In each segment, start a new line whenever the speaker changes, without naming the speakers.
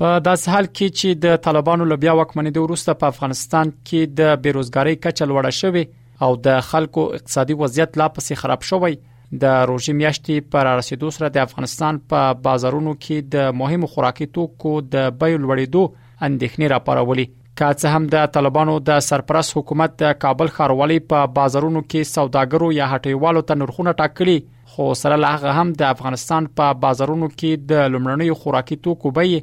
په داسې حال کې چې د طالبانو له بیا واکمنېدو وروسته په افغانستان کې د بیروزګاری کچه لوړه شوې او د خلکو اقتصادي وضعیت لا پسې خراب شوی د روژې میاشتې پر رسیدو سره د افغانستان په بازارونو کې د مهمو خوراکي توکو د بیو لوړېدو اندېښنې راپارولې که څه هم د طالبانو د سرپرست حکومت د کابل ښاروالۍ په بازارونو کې سوداګرو یا هټیوالو ته نرخونه ټاکلي خو سره له هغه هم د افغانستان په بازارونو کې د لومړنیو خوراکي توکو بیې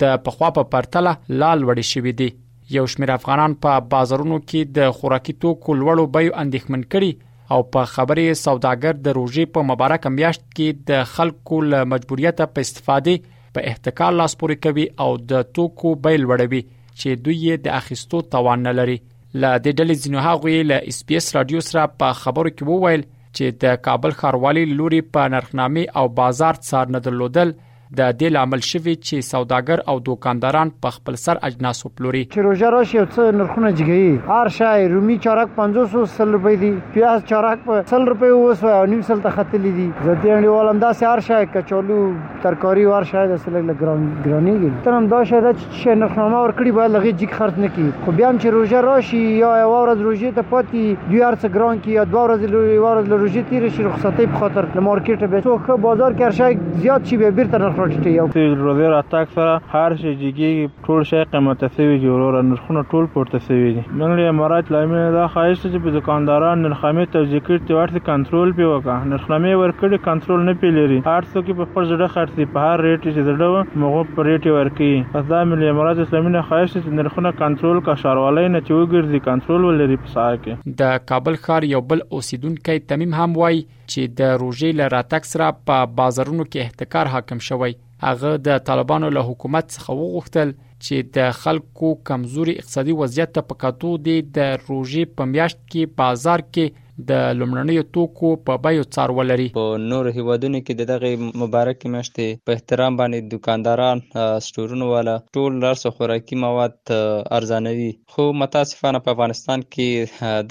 د پخوا په پرتله لا لوړې شوې دي یو شمېر افغانان په بازارونو کې د خوراکي توکو لوړو بیو اندېښمن کړي او په خبرې سوداګر د روژې په مبارک میاشت کې د خلکو له مجبوریت په استفادې په احتکار لاس پورې کوي او د توکو بیل وړوي چې دوی د اخیستو توان نه لري له دې ډلې ځینو هغوی له اس بي اس رادیو سره په خبرو کې وویل چې د کابل ښاروالي لوري په نرخنامې او بازار څار نه درلودل د دې لامل شوی چې سوداګر او دوکانداران په خپل سر اجناس وپلوري
چې روزه راشي او څه نرخونه جګي هر شای رومي چارک 500 روپۍ دي پیاز چارک په 100 روپۍ اوس او نیم سل ته ختلې دي ځکه انډیوال هم داسې هر شای کچالو ترکاری وار شاید اصل لګ ګران ګرانیږي تر هم دا شاید چې شي نرخنامه ور کړی باید لږه جګ خرڅ نه کی خو بیا هم چې روزه راشي یا یو ورځ روزه ته پاتې دوی هر څه ګران کی یا دوه ورځې لوی ورځ له روزه تیر شي رخصتې په خاطر له مارکیټ به څو خو بازار کې هر شي زیات شي به بیرته نرخ راټیټي یو
روزه راتک سره هر شي جګي ټول شی قیمته سوی دي وروره نرخونه ټول پورته سوی دي موږ له امارات له امینه دا خواهش ده چې په دکانداران نرخنامې توزیع کړي ترڅو هر څه کنترول پې وکړه نرخنامې ورکړي کنترول نه پې لري هر څوک په خپل زړه خرڅي په هر ریټ چې زړه و مغو په ریټ یې ورکوي بس دا مې له امارات اسلامي نه خواهش ده چې نرخونه کنترول کړه ښاروالۍ نه چې وګرځي کنترول ولري په سهار کې.
د کابل ښار یو بل اوسیدونکی تمیم هم وایي چې د روژې له راتګ سره په بازارونو کې احتکار حاکم شوی هغه د طالبانو له حکومت څخه وغوښتل چې د خلکو کمزوري اقتصادي وضعیت ته په کتو دي د روژې په میاشت کې بازار کې د لمړنیو توکو په بیو څار ولري
په نور هیوادونو کې د دغه مبارک میاشتې په احترام باندې دکانداران سټورونو والا ټول رس او خوراکي مواد ارزانوي خو متاسفانه په افغانستان کې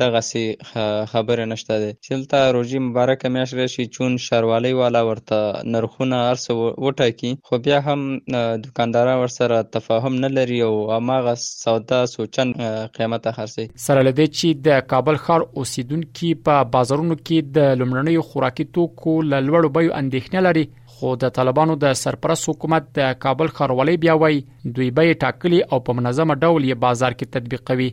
دغسې خبرې نشته دی چې دلته روژې مبارکه میاشت راشي چون شاروالۍ والا ورته نرخونه هر څه وټاکي خو بیا هم دکانداران ورسره تفاهم نه لري او هماغه سودا سوچن قیمته خرڅي
سره لدې چې د کابل ښار اوسیدونکو په بازارونو کې د لومړنیو خوراکي توکو له لوړو بیو اندېښنه لري خو د طالبانو د سرپرست حکومت د کابل ښاروالۍ بیا وایي دوی به ټاکلي او په منظمه ډول یې بازار کې تطبیقوي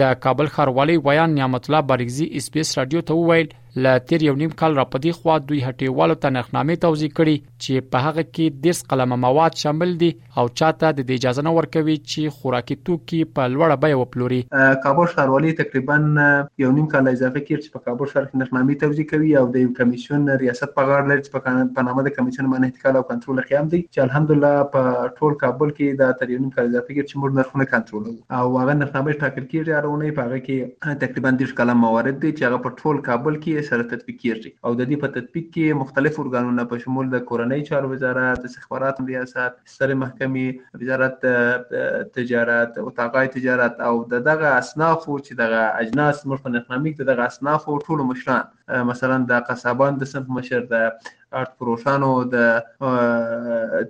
د کابل ښاروالۍ ویان نعمت الله بارکزي اس بي اس رادیو ته وویل ل تیر یو نیم کال را پدې خو دوی هټیوالو ته نخنامې توزیع کړي چې په هغه کې 10 قلم مواد شامل دي او چا ته د دې اجازه نه ورکوي چې خوراکي توکي په لوړه بیه وپلوري.
کابل ښاروالۍ تقریباً یو نیم کال اضافه کېږي چې په کابل ښار کې نرخنامې توزیع کوي او د یو کمېسیون ریاست په غاړه لري چې په نامه د کمېسیون منع انتقال او کنترول قیام دی چې الحمدالله په ټول کابل کې دا تر یو نیم کال اضافه کېږي چې موږ نرخونه کنترولوو او هغه نرخنامه چې ټاکل کېږي هره اونۍ په هغه کې تقریباً دېرش کلن موارد دی چې هغه په ټول کابل کې سره تطبیق کېږي او د دې په تطبیق کې مختلف ارګانونه په شمول د کورنیو چارو وزارت، استخبارات ریاست ستر محکمې وزارت تجارت اتاقای تجارت او د دغه اصنافو چې دغه اجناس موږ په نخنامیک د دغه اصنافو ټولو مشران مثلا د قصابان د صنف مشر د ارت پروشانو د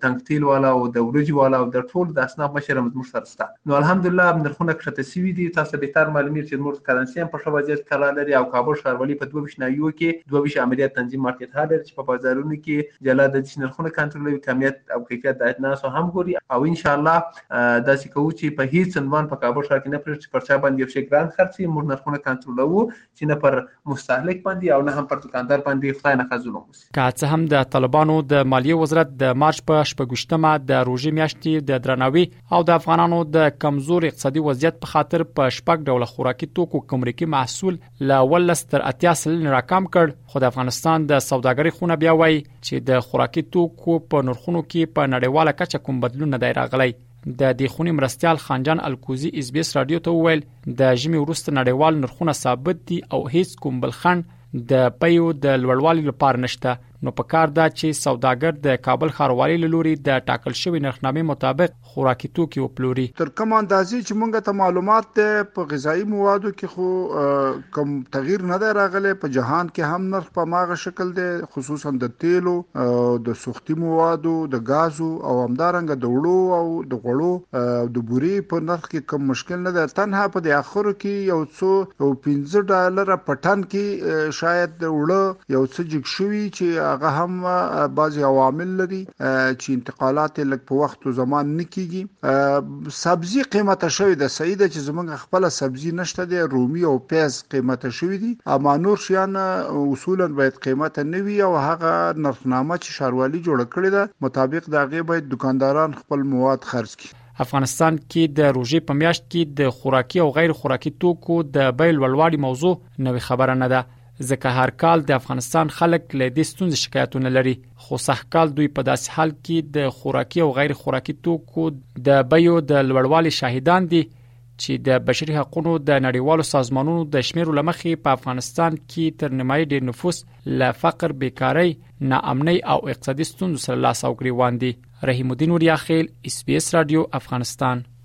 تنکتیل والا او د ورج والا او د ټول د اصناف مشر هم زموږ سره ستا نو الحمدلله نرخونه کښته سوي دي تاسو به تر معلومیر چې زموږ کرنسي هم په ښه وضعیت کلا لري او کابل ښاروالي په 22 ناحیو کې 22 عملیات تنظیم مارکیټ هالر چې په بازارونو کې جلا د چې نرخونه کنټرولوي کمیت او کیفیت د اجناسو هم ګوري او ان شاء الله داسې کوو چې په هیڅ عنوان په کابل ښار کې نه پرېږدي چې پر چا باندې یو شی ګران خرڅ شي موږ نرخونه کنټرولوو چې نه پر مستهلک باندې او نه هم پر دکاندار باندې خدای نه ظلم وشي
که څه هم د طالبانو د مالیې وزارت د مارچ په شپږشتمه د روژې میاشتې د درناوي او د افغانانو د کمزور اقتصادي وضعیت په خاطر په شپږ ډول خوراکي توکو کومریکي محصول له ولس تر اتیا سلنې راکم کړ خو د افغانستان د سوداګرۍ خونه بیا وایي چې د خوراکي توکو په نرخونو کې په نړیواله کچه کوم بدلون نه دی راغلی د دې خونې مرستيال خانجان الکوزي اس بي اس رادیو ته وویل د ژمي وروسته نړیوال نرخونه ثابت دي او هیڅ کوم بل خنډ د پیو د لوړوالي لپاره نشته نو په کار ده چې سوداګر د کابل ښاروالۍ له لوري د ټاکل شوی نرخنامې مطابق خوراکي توکي وپلوري.
تر کومه اندازې چې موږ ته معلومات دی په غذایي موادو کې خو کوم تغییر نه دی راغلی په جهان کې هم نرخ په هماغه شکل دی خصوصا د تیلو د سوختي موادو د غازو او همدارنګه د وړو او د غوړو او د بوري په نرخ کې کوم مشکل نه دی تنها په دې اخرو کې یو څو او 15 ډالر په ټن کې شاید وړه یو څه جګ شوي چې هغه هم بعضي عوامل لري چې انتقالات یې لږ په وخت او زمان نه کیږي سبزی قیمته شوې ده صحیح ده چې زمونږ خپل سبزی نشته دی رومي او پیاز قیمته شوې دي اما نور شیان اصولا باید قیمته نه وي او هغه نرخنامه چې شاروالي جوړ کړی ده مطابق دا غي باید دکانداران خپل مواد خرج کړي
افغانستان کې د روژې په میاشت کې د خوراکي او غیر خوراکي توکو د بیل ولواړی موضوع نوې خبره نه ده ځکه هر کال د افغانستان خلک له دې ستونزې شکایتونه لري خو سهکال دوی په داسې حال کې د خوراکي او غیر خوراکي توکو د بیو د لوړوالي شاهدان دي چې د بشري حقوقو د نړیوالو سازمانونو د شمیرو لمخې په افغانستان کې تر نیمایي ډیر نفوس له فقر، بیکاری، ناامنۍ او اقتصادي ستونزو سره لاس او ګریوان دي. رحیم الدین وریاخیل، اس بي اس رادیو، افغانستان.